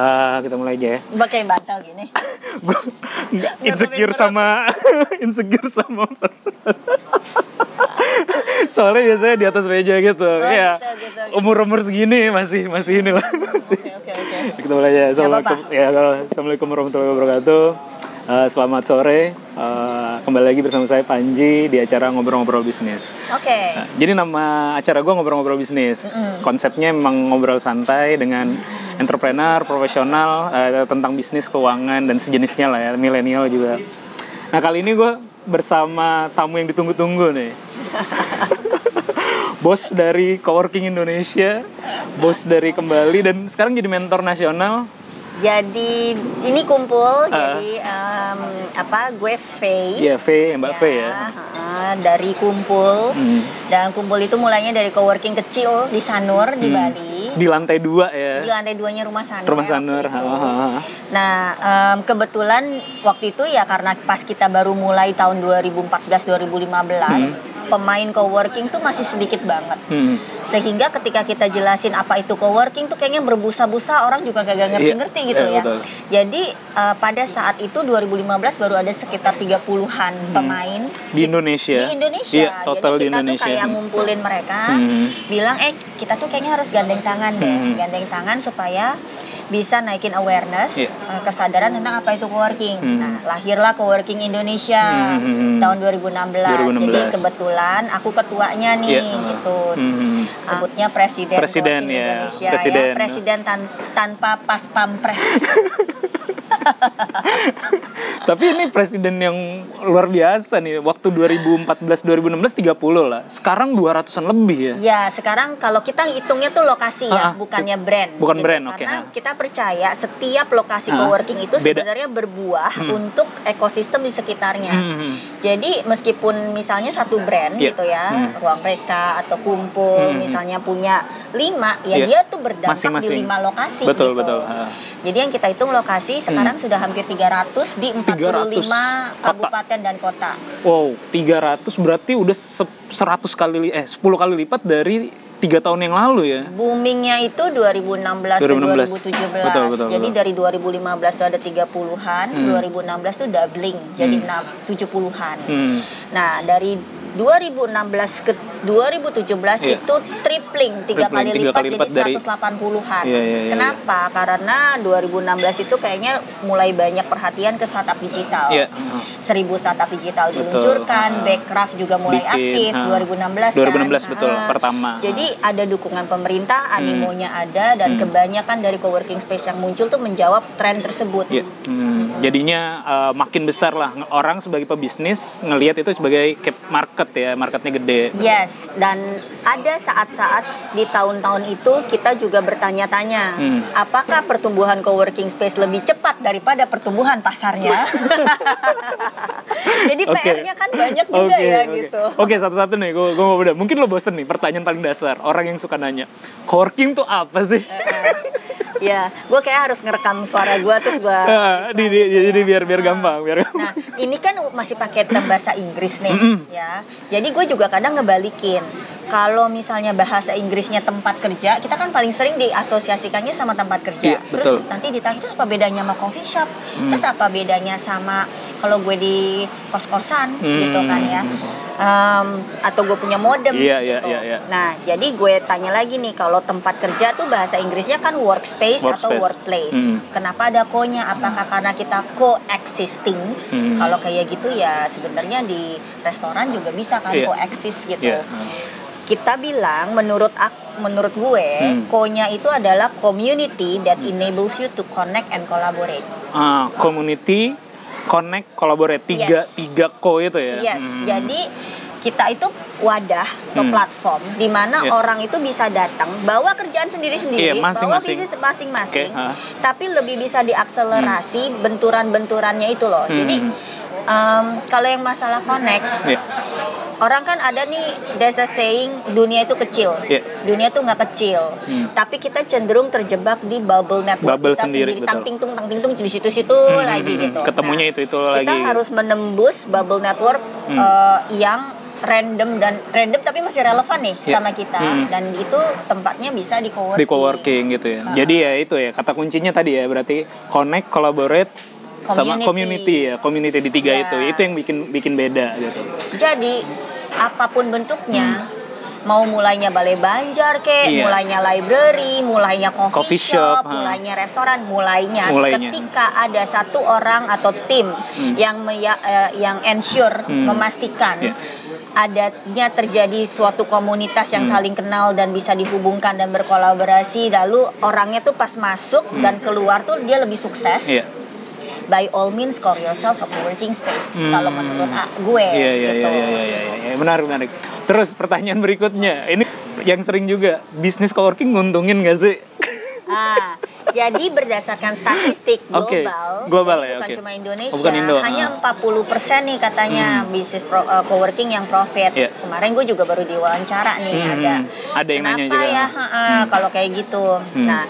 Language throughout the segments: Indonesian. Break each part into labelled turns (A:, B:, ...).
A: eh, kita mulai aja ya.
B: Pakai bantal gini.
A: Nggak insecure sama insecure sama soalnya biasanya di atas meja gitu ya
B: gitu, gitu, gitu.
A: umur umur segini masih masih ini lah masih.
B: Oke oke oke.
A: kita mulai aja assalamualaikum ya assalamualaikum warahmatullahi wabarakatuh Eh, selamat sore Eh, kembali lagi bersama saya Panji di acara ngobrol-ngobrol bisnis
B: Oke.
A: Nah, jadi nama acara gue ngobrol-ngobrol bisnis. Konsepnya memang ngobrol santai dengan entrepreneur, profesional eh, tentang bisnis, keuangan dan sejenisnya lah ya, milenial juga. Nah kali ini gue bersama tamu yang ditunggu-tunggu nih. bos dari Coworking Indonesia, bos dari Kembali dan sekarang jadi mentor nasional.
B: Jadi ini kumpul jadi em, apa gue Faye.
A: Ya, V, Mbak V ya.
B: heeh, dari kumpul.
A: Hmm.
B: Dan kumpul itu mulainya dari coworking kecil di Sanur di
A: Hmm.
B: Bali.
A: Di lantai dua ya.
B: Di lantai duanya rumah Sanur.
A: Rumah Sanur.
B: Nah, em, kebetulan waktu itu ya karena pas kita baru mulai tahun 2014-2015, pemain coworking tuh masih sedikit banget.
A: Hmm.
B: Sehingga ketika kita jelasin apa itu coworking tuh kayaknya berbusa-busa orang juga kagak ngerti-ngerti
A: Iya,
B: gitu
A: iya,
B: ya.
A: betul.
B: Jadi eh, pada saat itu 2015 baru ada sekitar 30-an pemain
A: Hmm. Di Indonesia.
B: Di Indonesia.
A: Iya, total
B: Jadi
A: di
B: kita
A: Indonesia.
B: tuh kayak ngumpulin mereka,
A: Hmm.
B: bilang eh kita tuh kayaknya harus gandeng tangan deh,
A: Hmm.
B: gandeng tangan supaya bisa naikin awareness,
A: Iya.
B: eh, kesadaran tentang apa itu coworking.
A: Hmm.
B: Nah, lahirlah coworking Indonesia
A: Hmm.
B: tahun 2016.
A: 2016.
B: Jadi kebetulan aku ketuanya nih
A: uh,
B: gitu.
A: hmm.
B: Sebutnya presiden,
A: Presiden,
B: Coworking
A: ya.
B: Indonesia
A: Presiden.
B: ya. Presiden tan- tanpa pas pampres.
A: Tapi ini presiden yang luar biasa nih. Waktu 2014 2016 30 lah. Sekarang 200-an lebih ya.
B: Ya, sekarang kalau kita hitungnya tuh lokasi
A: Ah,
B: ya,
A: ah.
B: bukannya brand.
A: Bukan brand, oke,
B: Karena
A: ah.
B: kita percaya setiap lokasi
A: Ah,
B: coworking itu
A: beda.
B: sebenarnya berbuah untuk ekosistem di sekitarnya.
A: Hmm.
B: Jadi meskipun misalnya satu brand
A: Iya.
B: gitu ya,
A: Hmm.
B: ruang reka atau kumpul,
A: Hmm.
B: misalnya punya lima, ya
A: Iya.
B: dia tuh berdampak
A: Masing-masing.
B: di lima lokasi.
A: Betul,
B: gitu.
A: betul. Ah.
B: Jadi yang kita hitung lokasi sekarang sudah hampir 300 di 45
A: 300 kota.
B: kabupaten dan kota.
A: Wow, 300 berarti udah se- 100 kali li- eh 10 kali lipat dari tiga tahun yang lalu ya.
B: Boomingnya itu 2016,
A: 2016.
B: ke 2017.
A: Betul, betul,
B: jadi
A: betul.
B: dari 2015 tuh ada 30-an,
A: Hmm.
B: 2016 tuh doubling jadi
A: Hmm.
B: enam- 70-an.
A: Hmm.
B: Nah, dari 2016 ke 2017
A: Iya.
B: itu tripling tiga kali lipat
A: kali lipat
B: jadi
A: dari-
B: 180-an.
A: Iya, iya, iya,
B: Kenapa? Karena 2016 itu kayaknya mulai banyak perhatian ke startup digital.
A: Iya.
B: 1000 startup digital diluncurkan,
A: Ah.
B: Backcraft juga mulai
A: Bikin,
B: aktif
A: ah.
B: 2016 kan.
A: 2016 betul,
B: Ah.
A: pertama.
B: Jadi ada dukungan pemerintah, animonya ada dan
A: Hmm.
B: kebanyakan dari coworking space yang muncul tuh menjawab tren tersebut.
A: Iya. Hmm, jadinya eh, makin besar lah orang sebagai pebisnis ngelihat itu sebagai cap market ya, marketnya gede.
B: Yes, dan ada saat-saat di tahun-tahun itu kita juga bertanya-tanya,
A: Hmm.
B: apakah pertumbuhan coworking space lebih cepat daripada pertumbuhan pasarnya? Jadi
A: Oke.
B: PR-nya kan banyak juga
A: Oke,
B: ya
A: oke.
B: gitu.
A: Oke, satu-satu nih, gue mau bedah. Mungkin lo bosen nih pertanyaan paling dasar. Orang yang suka nanya, coworking tuh apa sih?
B: Ya, gue kayak harus ngerekam suara gue terus gue.
A: Ah, di, di- jadi biar biar gampang, biar gampang.
B: Nah, ini kan masih pakai bahasa Inggris nih,
A: Mm-mm.
B: ya. Jadi gue juga kadang ngebalikin. Kalau misalnya bahasa Inggrisnya tempat kerja, kita kan paling sering diasosiasikannya sama tempat kerja.
A: Iya, betul.
B: Terus nanti ditanya itu apa bedanya sama coffee shop?
A: Hmm.
B: Terus apa bedanya sama kalau gue di kos-kosan
A: Hmm.
B: gitu kan ya? Em, atau gue punya modem
A: Iya, iya,
B: gitu.
A: iya, iya.
B: Nah, jadi gue tanya lagi nih, kalau tempat kerja tuh bahasa Inggrisnya kan workspace, atau
A: Workspace.
B: workplace.
A: Hmm.
B: Kenapa ada ko-nya? Apakah karena kita coexisting?
A: Hmm.
B: Kalau kayak gitu ya sebenarnya di restoran juga bisa kan
A: Iya.
B: coexist gitu.
A: Iya.
B: Kita bilang menurut ak menurut gue,
A: Hmm.
B: ko-nya itu adalah community that enables you to connect and collaborate.
A: Ah, community, connect, collaborate. Tiga,
B: Yes.
A: tiga ko itu ya.
B: Yes,
A: Hmm.
B: jadi kita itu wadah atau
A: Hmm.
B: platform di mana
A: Iya.
B: orang itu bisa datang bawa kerjaan sendiri-sendiri,
A: Iya,
B: bawa
A: masing-masing.
B: bisnis masing-masing,
A: Oke, ah.
B: tapi lebih bisa diakselerasi benturan-benturannya itu loh. Jadi
A: Hmm.
B: em, kalau yang masalah connect,
A: Iya.
B: orang kan ada nih there's a saying dunia itu kecil,
A: Iya.
B: dunia tuh nggak kecil,
A: Hmm.
B: tapi kita cenderung terjebak di bubble network
A: Bubble
B: kita
A: sendiri,
B: sendiri, tang ting tung tang ting tung di situ-situ lagi
A: hmm,
B: gitu.
A: ketemunya itu-itu
B: kita
A: lagi.
B: harus menembus bubble network
A: Hmm.
B: eh, yang random dan random tapi masih relevan nih
A: Iya.
B: sama kita
A: Hmm.
B: dan itu tempatnya bisa di coworking.
A: di coworking gitu ya.
B: Ah.
A: Jadi ya itu ya kata kuncinya tadi ya berarti connect, collaborate sama
B: Community.
A: community ya, community di tiga
B: Ya.
A: itu. Itu yang bikin bikin beda gitu.
B: Jadi apa pun bentuknya, mau mulainya balai banjar kek,
A: Hmm. Iya.
B: mulainya library, mulainya coffee,
A: Coffee shop,
B: shop,
A: ha.
B: mulainya restoran, mulainya,
A: Mulainya.
B: ketika ada satu orang atau tim yang meya- eh, yang ensure
A: Hmm.
B: memastikan
A: Iya.
B: adanya terjadi suatu komunitas yang
A: Hmm.
B: saling kenal dan bisa dihubungkan dan berkolaborasi lalu orangnya tuh pas masuk dan keluar tuh dia lebih sukses
A: Hmm.
B: By all means call yourself a co-working space
A: Hmm.
B: kalau menurut ah, gue
A: Iya iya
B: gitu.
A: iya iya iya iya iya. menarik menarik. Terus pertanyaan berikutnya, ini yang sering juga bisnis coworking nguntungin gak sih?
B: Ah, jadi berdasarkan statistik global,
A: global
B: jadi
A: ya,
B: bukan
A: oke.
B: cuma Indonesia,
A: Oh, bukan Indo,
B: hanya
A: ah.
B: 40% nih katanya bisnis pro, uh, coworking yang profit.
A: Iya.
B: Kemarin gue juga baru diwawancara nih
A: Hmm,
B: ada.
A: ada yang nanya
B: Kenapa
A: juga. Hmm.
B: ya ha, ha, kalau kayak gitu. Nah,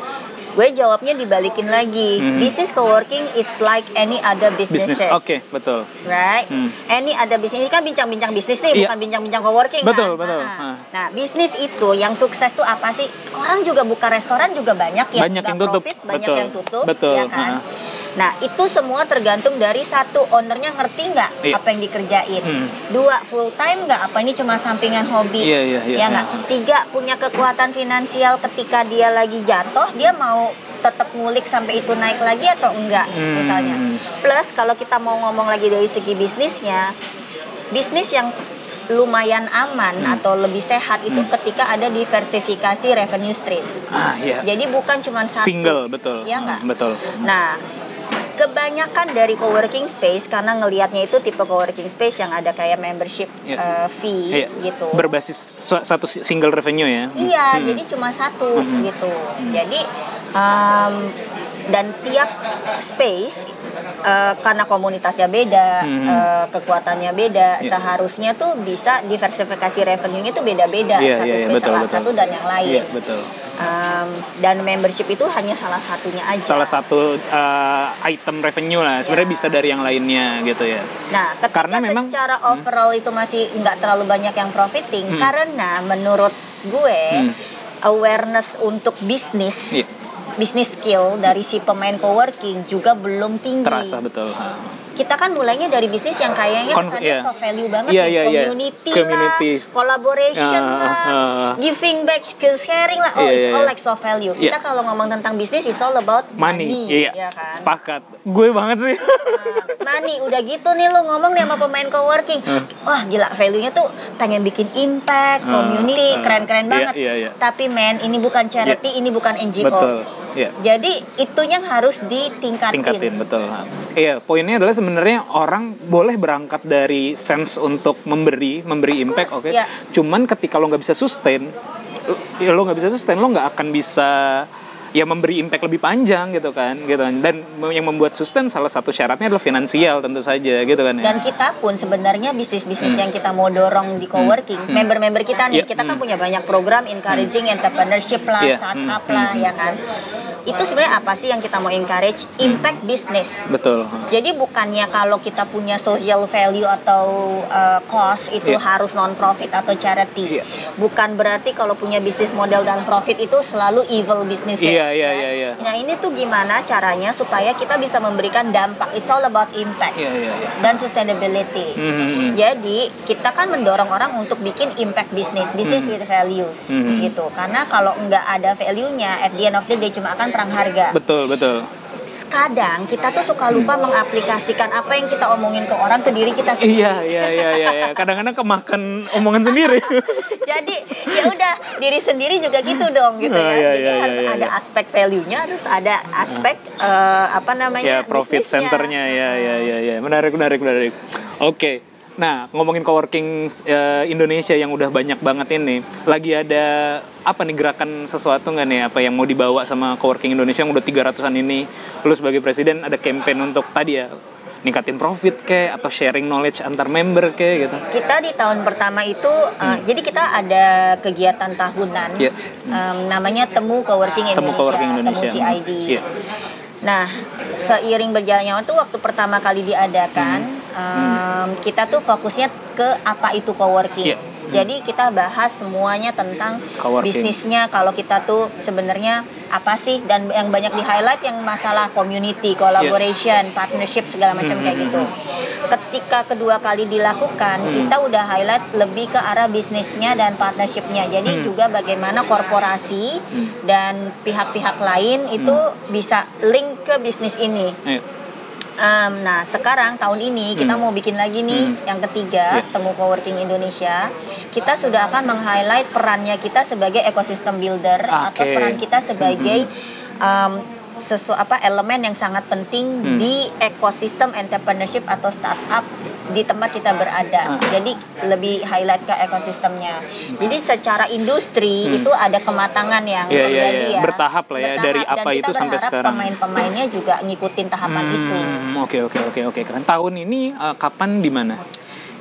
B: gue jawabnya dibalikin lagi.
A: Hmm.
B: Bisnis coworking it's like any other businesses.
A: Bisnis. Oke, betul.
B: Right?
A: Hmm.
B: Any ada bisnis ini kan bincang-bincang bisnis nih,
A: Iya.
B: bukan bincang-bincang coworking
A: Betul,
B: kan?
A: betul.
B: Nah,
A: Ah.
B: Nah, bisnis itu yang sukses tuh apa sih? Orang juga buka restoran juga banyak yang
A: Banyak yang tutup.
B: profit, banyak
A: Betul.
B: yang tutup,
A: Betul.
B: ya kan?
A: Ah.
B: Nah, itu semua tergantung dari satu ownernya ngerti nggak
A: Iya.
B: apa yang dikerjain.
A: Hmm.
B: Dua full time nggak apa ini cuma sampingan hobi.
A: Iya, iya, iya,
B: Ya nggak. Tiga punya kekuatan finansial ketika dia lagi jatuh, dia mau tetap ngulik sampai itu naik lagi atau enggak
A: Hmm.
B: misalnya. Plus kalau kita mau ngomong lagi dari segi bisnisnya, bisnis yang lumayan aman
A: Hmm.
B: atau lebih sehat itu ketika ada diversifikasi revenue stream.
A: Ah iya.
B: Jadi bukan cuma satu.
A: Single betul.
B: Iya nggak?
A: Hmm, Betul.
B: Nah, kebanyakan dari coworking space karena ngelihatnya itu tipe coworking space yang ada kayak membership
A: Iya.
B: uh, fee
A: Iya.
B: gitu.
A: Berbasis satu single revenue ya.
B: Iya,
A: Hmm.
B: jadi cuma satu
A: Hmm.
B: gitu. Jadi um, dan tiap space uh, karena komunitasnya beda,
A: Hmm.
B: uh, kekuatannya beda,
A: Iya.
B: seharusnya tuh bisa diversifikasi revenue-nya tuh beda-beda
A: Iya,
B: satu
A: iya, iya,
B: space
A: betul,
B: salah
A: betul.
B: satu dan yang lain.
A: Iya, betul.
B: Um, dan membership itu hanya salah satunya aja.
A: Salah satu uh, item revenue lah. Sebenarnya
B: Iya.
A: bisa dari yang lainnya gitu ya.
B: Nah,
A: Karena memang-
B: secara overall itu masih nggak terlalu banyak yang profiting,
A: Hmm.
B: karena menurut gue
A: Hmm.
B: awareness untuk bisnis,
A: Iya.
B: bisnis skill dari si pemain coworking juga belum tinggi.
A: Terasa betul. Ha.
B: Kita kan mulainya dari bisnis yang kayaknya
A: Kon-
B: kesannya
A: iya.
B: soft value banget
A: Iya,
B: nih,
A: iya,
B: community
A: Communities.
B: lah, collaboration
A: Ah,
B: lah,
A: ah, ah.
B: giving back, skill sharing lah. Oh,
A: Iya,
B: it's
A: iya,
B: all
A: iya.
B: like soft value.
A: Iya.
B: Kita kalau ngomong tentang bisnis, it's all about
A: Money.
B: money,
A: Iya.
B: ya kan?
A: Sepakat. Gue banget sih.
B: Nani udah gitu nih lu ngomong nih sama pemain coworking wah gila value-nya tuh pengen bikin impact
A: Ah,
B: community
A: ah.
B: keren-keren
A: Iya,
B: banget
A: iya, iya.
B: tapi men ini bukan charity ini bukan NGO
A: betul. Iya.
B: jadi itu yang harus ditingkatin
A: tingkatin betul iya poinnya adalah sebenarnya orang boleh berangkat dari sense untuk memberi memberi
B: Of
A: impact oke?
B: ya.
A: cuman ketika lo nggak bisa sustain lo- ya lo nggak bisa sustain lo nggak akan bisa ya memberi impact lebih panjang gitu kan gitu kan. Dan yang membuat sustain salah satu syaratnya adalah finansial tentu saja gitu kan ya.
B: Dan kita pun sebenarnya bisnis-bisnis yang kita mau dorong di coworking, member-member kita nih,
A: Iya,
B: kita kan
A: hmm.
B: punya banyak program encouraging entrepreneurship lah,
A: Iya,
B: startup
A: hmm,
B: lah,
A: hmm,
B: ya kan. Itu sebenarnya apa sih yang kita mau encourage? Impact business.
A: betul.
B: Jadi bukannya kalau kita punya social value atau uh, cost itu
A: Iya.
B: harus non profit atau charity.
A: Iya.
B: Bukan berarti kalau punya bisnis model dan profit itu selalu evil business.
A: Iya, iya, iya, iya.
B: Nah ini tuh gimana caranya supaya kita bisa memberikan dampak. It's all about impact
A: iya iya iya
B: dan sustainability.
A: Hmm, hmm.
B: Jadi kita kan mendorong orang untuk bikin impact bisnis, bisnis
A: Hmm.
B: with values,
A: Hmm.
B: gitu. Karena kalau nggak ada value-nya, at the end of the day cuma akan perang harga
A: betul betul
B: kadang kita tuh suka lupa mengaplikasikan apa yang kita omongin ke orang ke diri kita sendiri.
A: iya iya iya iya iya. kadang-kadang kemakan omongan sendiri
B: Jadi ya udah diri sendiri juga gitu dong gitu
A: Oh,
B: ya.
A: iya,
B: Jadi
A: iya,
B: harus
A: iya,
B: ada
A: iya.
B: aspek value-nya, harus ada aspek eh, apa namanya?
A: ya profit centernya ya ya ya ya menarik menarik menarik oke nah ngomongin coworking eh, Indonesia yang udah banyak banget ini lagi ada apa nih gerakan sesuatu nggak nih apa yang mau dibawa sama coworking Indonesia yang udah 300an ini lu sebagai presiden ada campaign untuk tadi ya ningkatin profit ke atau sharing knowledge antar member ke gitu
B: Kita di tahun pertama itu, eh, jadi kita ada kegiatan tahunan,
A: Hmm. Iya.
B: em, namanya Temu Coworking
A: Temu
B: Indonesia,
A: Coworking Indonesia.
B: Temu CID.
A: Iya.
B: Nah, seiring berjalannya waktu, waktu pertama kali diadakan,
A: Hmm.
B: em, em, kita tuh fokusnya ke apa itu coworking.
A: Iya.
B: Jadi kita bahas semuanya tentang
A: Coworking.
B: bisnisnya. Kalau kita tuh sebenarnya apa sih dan yang banyak di highlight yang masalah community, collaboration, partnership segala macam
A: Hmm,
B: kayak
A: hmm,
B: gitu. Ketika kedua kali dilakukan,
A: Hmm.
B: kita udah highlight lebih ke arah bisnisnya dan partnershipnya. Jadi
A: Hmm.
B: juga bagaimana korporasi
A: Hmm.
B: dan pihak-pihak lain itu bisa link ke bisnis ini.
A: Ayo.
B: Em, nah sekarang tahun ini kita
A: Hmm.
B: mau bikin lagi nih
A: Hmm.
B: yang ketiga
A: Iya.
B: temu coworking Indonesia. Kita sudah akan meng-highlight perannya kita sebagai ekosistem builder atau
A: Oke.
B: peran kita sebagai em, sesu apa elemen yang sangat penting
A: Hmm.
B: di ekosistem entrepreneurship atau startup di tempat kita berada.
A: Ah.
B: Jadi lebih highlight ke ekosistemnya. Jadi secara industri
A: Hmm.
B: itu ada kematangan yang
A: Iya, iya,
B: terjadi
A: iya.
B: ya.
A: Bertahap lah ya, dari
B: Dan
A: apa itu sampai sekarang.
B: Pemain-pemainnya juga ngikutin tahapan itu.
A: Hmm, Oke oke oke oke keren. Tahun ini eh, kapan di mana?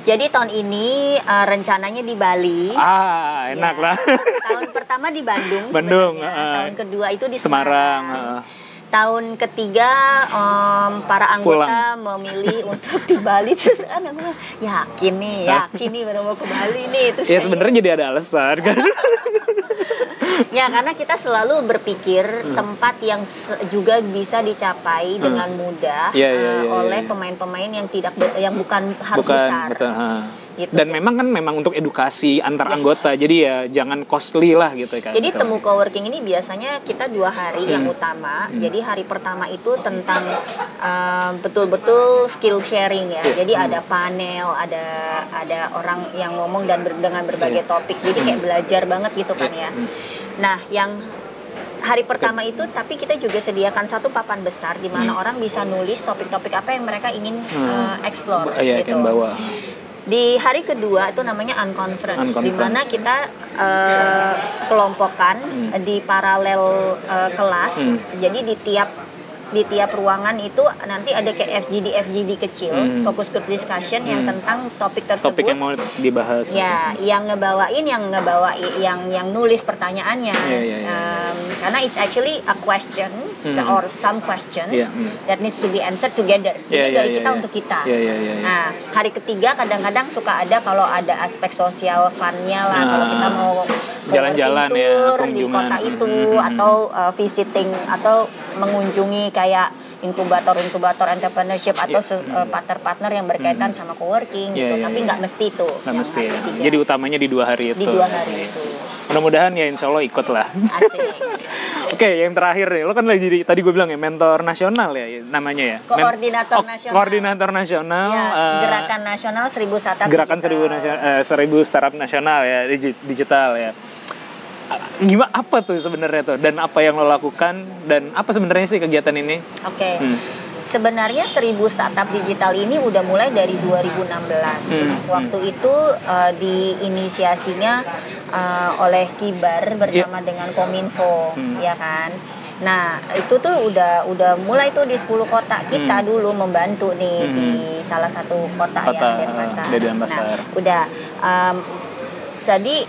B: Jadi tahun ini uh, rencananya di Bali.
A: Ah enak
B: Ya.
A: lah.
B: Tahun pertama di Bandung.
A: Bandung, uh,
B: tahun kedua itu di
A: Semarang.
B: Semarang.
A: eh.
B: Tahun ketiga em, para anggota memilih untuk di Bali. Terus kan aku yakin nih, yakin nih baru mau ke Bali nih. Terus
A: ya sebenarnya jadi ada alasan kan.
B: ya karena kita selalu berpikir tempat yang juga bisa dicapai dengan mudah
A: Iya, iya,
B: eh,
A: iya,
B: oleh
A: iya.
B: pemain-pemain yang tidak yang bukan harus
A: Bukan
B: besar.
A: betul. ha.
B: Gitu.
A: Dan memang kan memang untuk edukasi antar
B: Yes.
A: anggota. Jadi ya jangan costly lah gitu kan.
B: Jadi
A: Gitu.
B: temu coworking ini biasanya kita dua hari yang
A: Hmm.
B: utama. Jadi hari pertama itu tentang um, betul-betul skill sharing ya. Jadi ada panel, ada ada orang yang ngomong dan ber- dengan berbagai
A: Iya.
B: topik. Jadi kayak belajar banget gitu kan ya. Nah, yang hari pertama itu tapi kita juga sediakan satu papan besar di mana orang bisa nulis topik-topik apa yang mereka ingin
A: Hmm.
B: uh, explore
A: Iya,
B: gitu.
A: bawa.
B: Di hari kedua itu namanya unconference,
A: Unconference.
B: di mana kita eh, kelompokkan
A: Hmm.
B: di paralel eh, kelas.
A: Hmm.
B: Jadi di tiap di tiap ruangan itu nanti ada kayak FGD FGD kecil,
A: Hmm.
B: fokus group discussion yang
A: Hmm.
B: tentang topik tersebut.
A: Topik yang mau dibahas.
B: Ya, yang ngebawain, yang ngebawa, yang yang nulis pertanyaannya.
A: Iya, iya, iya.
B: Um, karena it's actually a question
A: Hmm.
B: or some questions
A: Iya, hmm.
B: that needs to be answered together. Jadi
A: Iya, iya,
B: dari
A: iya,
B: kita
A: iya.
B: untuk kita.
A: Iya, iya, iya, iya.
B: Nah, hari ketiga kadang-kadang suka ada kalau ada aspek sosial fun-nya lah. Kalau
A: Nah,
B: kita mau
A: jalan-jalan ya,
B: tour di
A: kunjungan.
B: kota itu
A: Hmm, hmm, hmm.
B: atau uh, visiting atau mengunjungi kayak inkubator-inkubator entrepreneurship atau
A: Iya.
B: se- uh, partner-partner yang berkaitan sama coworking
A: Iya,
B: gitu.
A: iya,
B: Tapi nggak mesti itu.
A: Nggak mesti. ya. Jadi utamanya di dua hari itu.
B: di dua hari itu.
A: Mudah-mudahan ya insya Allah ikut lah. Oke, yang terakhir nih, lo kan lagi tadi gue bilang ya mentor nasional ya namanya ya. Men-
B: Koordinator
A: Oh,
B: nasional.
A: Koordinator nasional.
B: Ya,
A: eh,
B: gerakan nasional seribu startup
A: Gerakan seribu nasional, eh, seribu startup nasional ya digi- digital ya. Gimana apa tuh sebenarnya tuh dan apa yang lo lakukan dan apa sebenarnya sih kegiatan ini?
B: Oke.
A: Hmm.
B: Sebenarnya 1000 startup digital ini udah mulai dari 2016.
A: Hmm,
B: Waktu itu uh, diinisiasinya uh, oleh Kibar bersama dengan Kominfo,
A: Hmm.
B: ya kan. Nah, itu tuh udah udah mulai tuh di 10 kota. Kita
A: Hmm.
B: dulu membantu nih
A: Hmm.
B: di salah satu kota,
A: Kota,
B: ya Denpasar.
A: di Denpasar.
B: Nah, udah um, jadi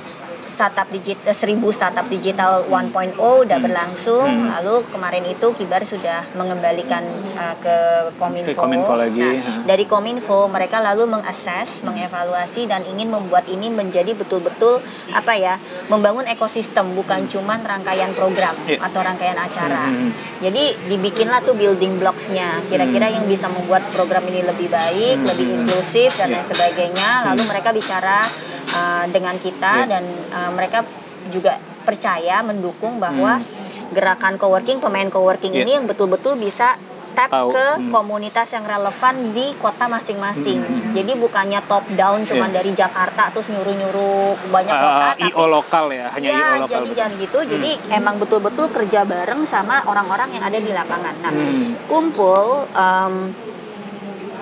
B: startup digital 1000 startup digital 1.0 udah
A: Hmm.
B: berlangsung
A: Hmm.
B: lalu kemarin itu Kibar sudah mengembalikan uh, ke Kominfo.
A: Ke Kominfo lagi,
B: Nah, dari Kominfo mereka lalu mengakses, mengevaluasi dan ingin membuat ini menjadi betul-betul apa ya, membangun ekosistem bukan cuman rangkaian program
A: Iya.
B: atau rangkaian acara.
A: Hmm.
B: Jadi dibikinlah tuh building blocks-nya. Kira-kira yang bisa membuat program ini lebih baik,
A: Hmm.
B: lebih inklusif dan
A: Iya.
B: lain sebagainya. Lalu
A: Hmm.
B: mereka bicara uh, dengan kita
A: Iya.
B: dan uh, mereka juga percaya mendukung bahwa gerakan coworking pemain coworking
A: Hmm. Iya.
B: ini yang betul-betul bisa tap
A: Tahu,
B: ke
A: hmm.
B: komunitas yang relevan di kota masing-masing.
A: Hmm, hmm,
B: Jadi bukannya top down cuman
A: Iya.
B: dari Jakarta terus nyuruh-nyuruh banyak kota
A: Ah,
B: tapi
A: IO lokal ya, hanya
B: Iya,
A: IO lokal.
B: jadi
A: betul.
B: jangan gitu. Jadi emang betul-betul kerja bareng sama orang-orang yang ada di lapangan. Nah,
A: Hmm.
B: kumpul em,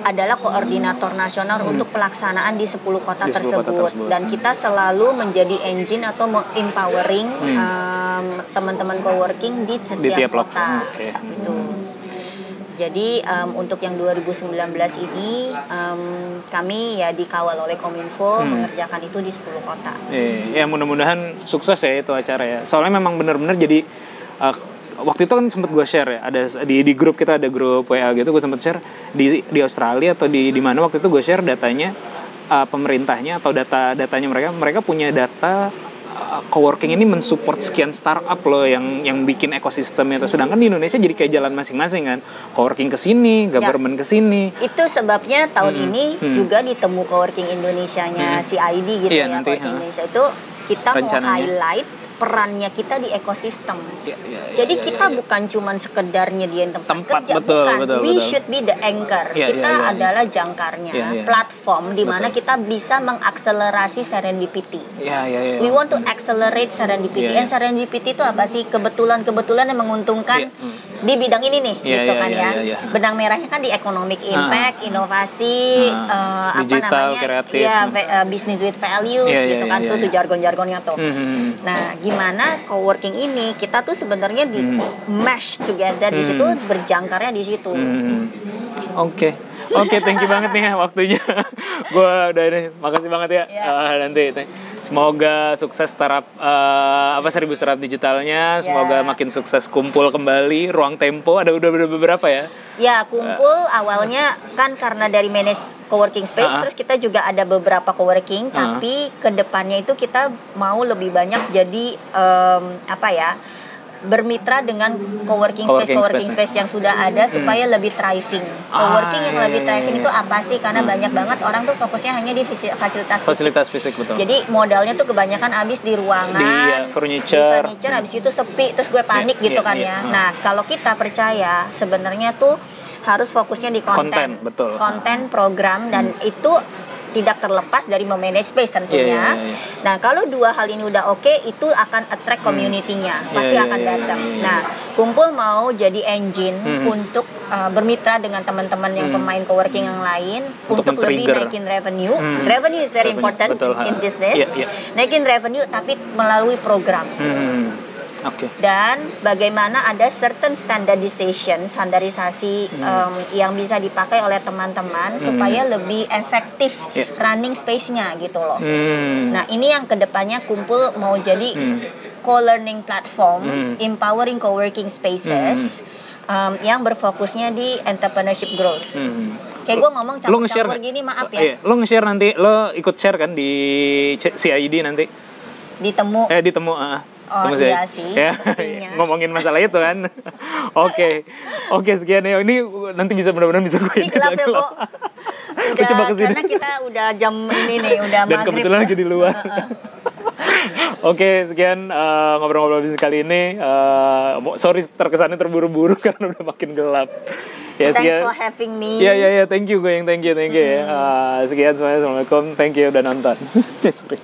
B: adalah koordinator nasional untuk pelaksanaan di 10 kota,
A: Hmm. Di 10 kota
B: tersebut.
A: tersebut.
B: dan kita selalu menjadi engine atau empowering
A: Hmm.
B: teman-teman coworking di setiap
A: Di tiap
B: kota.
A: Oke.
B: Gitu. Jadi em, untuk yang 2019 ini em, kami ya dikawal oleh Kominfo
A: Hmm.
B: mengerjakan itu di 10 kota.
A: Eh, ya mudah-mudahan sukses ya itu acara ya. Soalnya memang benar-benar jadi uh, waktu itu kan sempet gue share ya ada di di grup kita ada grup WA gitu gue sempet share di di Australia atau di di mana waktu itu gue share datanya uh, pemerintahnya atau data datanya mereka mereka punya data uh, coworking ini mensupport sekian startup loh yang yang bikin ekosistemnya itu sedangkan di Indonesia jadi kayak jalan masing-masing kan coworking ke sini government ke sini
B: Itu sebabnya tahun
A: Hmm,
B: ini
A: hmm.
B: juga ditemu coworking Indonesia-nya CID gitu
A: Iya,
B: ya
A: nanti,
B: coworking
A: ha.
B: Indonesia itu kita mau
A: Rencananya.
B: highlight perannya kita di ekosistem.
A: Ya, ya, ya,
B: Jadi
A: ya,
B: kita
A: ya, ya.
B: bukan cuman sekedar nyediain tempat,
A: Tempat,
B: kerja,
A: betul,
B: bukan.
A: betul,
B: We
A: betul.
B: should be the anchor.
A: Ya,
B: kita
A: ya, ya, ya.
B: adalah jangkarnya,
A: Ya, ya.
B: platform di mana kita bisa mengakselerasi serendipity.
A: ya ya ya
B: We want to accelerate serendipity.
A: Iya,
B: And serendipity itu apa sih? Kebetulan-kebetulan yang menguntungkan
A: Iya, hmm.
B: di bidang ini nih,
A: Iya,
B: gitu
A: iya,
B: kan
A: iya,
B: ya.
A: iya, iya.
B: Benang merahnya kan di economic impact, inovasi,
A: Ah,
B: eh,
A: digital,
B: apa namanya?
A: kreatif.
B: Iya, va- eh, business with values
A: Iya, iya,
B: gitu kan.
A: iya,
B: tuh
A: iya.
B: tuh jargon-jargonnya tuh.
A: Hmm, hmm.
B: Nah, gimana coworking ini kita tuh sebenarnya di
A: Hmm.
B: mesh together di
A: Hmm.
B: situ berjangkarnya di situ.
A: Hmm. Oke, oke, thank you banget nih ya waktunya. gue udah ini, makasih banget ya.
B: Ya.
A: Eh, nanti semoga sukses startup eh, apa seribu startup digitalnya. Semoga
B: Ya.
A: makin sukses kumpul kembali. Ruang Tempo ada udah beberapa ya.
B: Ya, kumpul awalnya kan karena dari manage coworking space
A: Ah.
B: terus kita juga ada beberapa coworking
A: Ah.
B: tapi ke depannya itu kita mau lebih banyak jadi em, apa ya? Bermitra dengan coworking space
A: Coworking
B: coworking
A: space-nya.
B: space yang sudah ada supaya lebih thriving. Coworking yang
A: iya,
B: lebih
A: iya,
B: thriving
A: iya.
B: itu apa sih? Karena banyak banget orang tuh fokusnya hanya di fisi- fasilitas fisik.
A: Fasilitas fisik betul.
B: Jadi modalnya tuh kebanyakan habis di ruangan,
A: Di, ya, furniture.
B: di furniture habis itu sepi terus gue panik
A: Iya,
B: gitu
A: iya,
B: kan
A: iya.
B: ya. Nah, kalau kita percaya sebenarnya tuh harus fokusnya di konten.
A: Konten, betul.
B: Konten, program dan itu tidak terlepas dari memanage space tentunya.
A: iya, iya.
B: Nah, kalau dua hal ini udah oke, itu akan attract community-nya, pasti
A: Iya, iya,
B: akan
A: iya,
B: datang.
A: iya, iya.
B: Nah, kumpul mau jadi engine
A: Hmm.
B: untuk uh, bermitra dengan teman-teman yang
A: Hmm.
B: pemain coworking yang lain
A: Untuk
B: untuk, lebih naikin revenue.
A: Hmm.
B: Revenue is very
A: Revenue,
B: important
A: betul,
B: in business.
A: Iya, iya.
B: Naikin revenue tapi melalui program.
A: Hmm. Oke.
B: Dan bagaimana ada certain standardization, standarisasi
A: Hmm.
B: um, yang bisa dipakai oleh teman-teman supaya lebih efektif
A: Iya.
B: running space-nya gitu loh.
A: Hmm.
B: Nah, ini yang ke depannya kumpul mau jadi
A: Hmm.
B: co-learning platform,
A: Hmm.
B: empowering co-working spaces um, yang berfokusnya di entrepreneurship growth.
A: Hmm.
B: Kayak gue ngomong campur-campur gini, maaf ya.
A: Iya, lo nge-share nanti, lo ikut share kan di CID nanti.
B: Ditemu
A: Eh ditemu ah.
B: Oh,
A: Temu
B: iya
A: saya.
B: sih,
A: Ya, ngomongin masalah itu kan. Oke. Oke, sekian ya. Ini nanti bisa benar-benar bisa gue
B: Ini gelap ya, Bo.
A: Gue coba ke sini.
B: Karena kita udah jam ini nih, udah
A: Dan
B: maghrib.
A: kebetulan lagi di luar. Oke, sekian eh, ngobrol-ngobrol bisnis kali ini. Mo- sorry terkesannya terburu-buru karena udah makin gelap. Ya,
B: Thanks
A: sekian.
B: for having me.
A: Iya, iya, iya. Thank you, gue yang thank you, thank you ya. Eh, sekian semuanya. Assalamualaikum. Thank you udah nonton. sorry.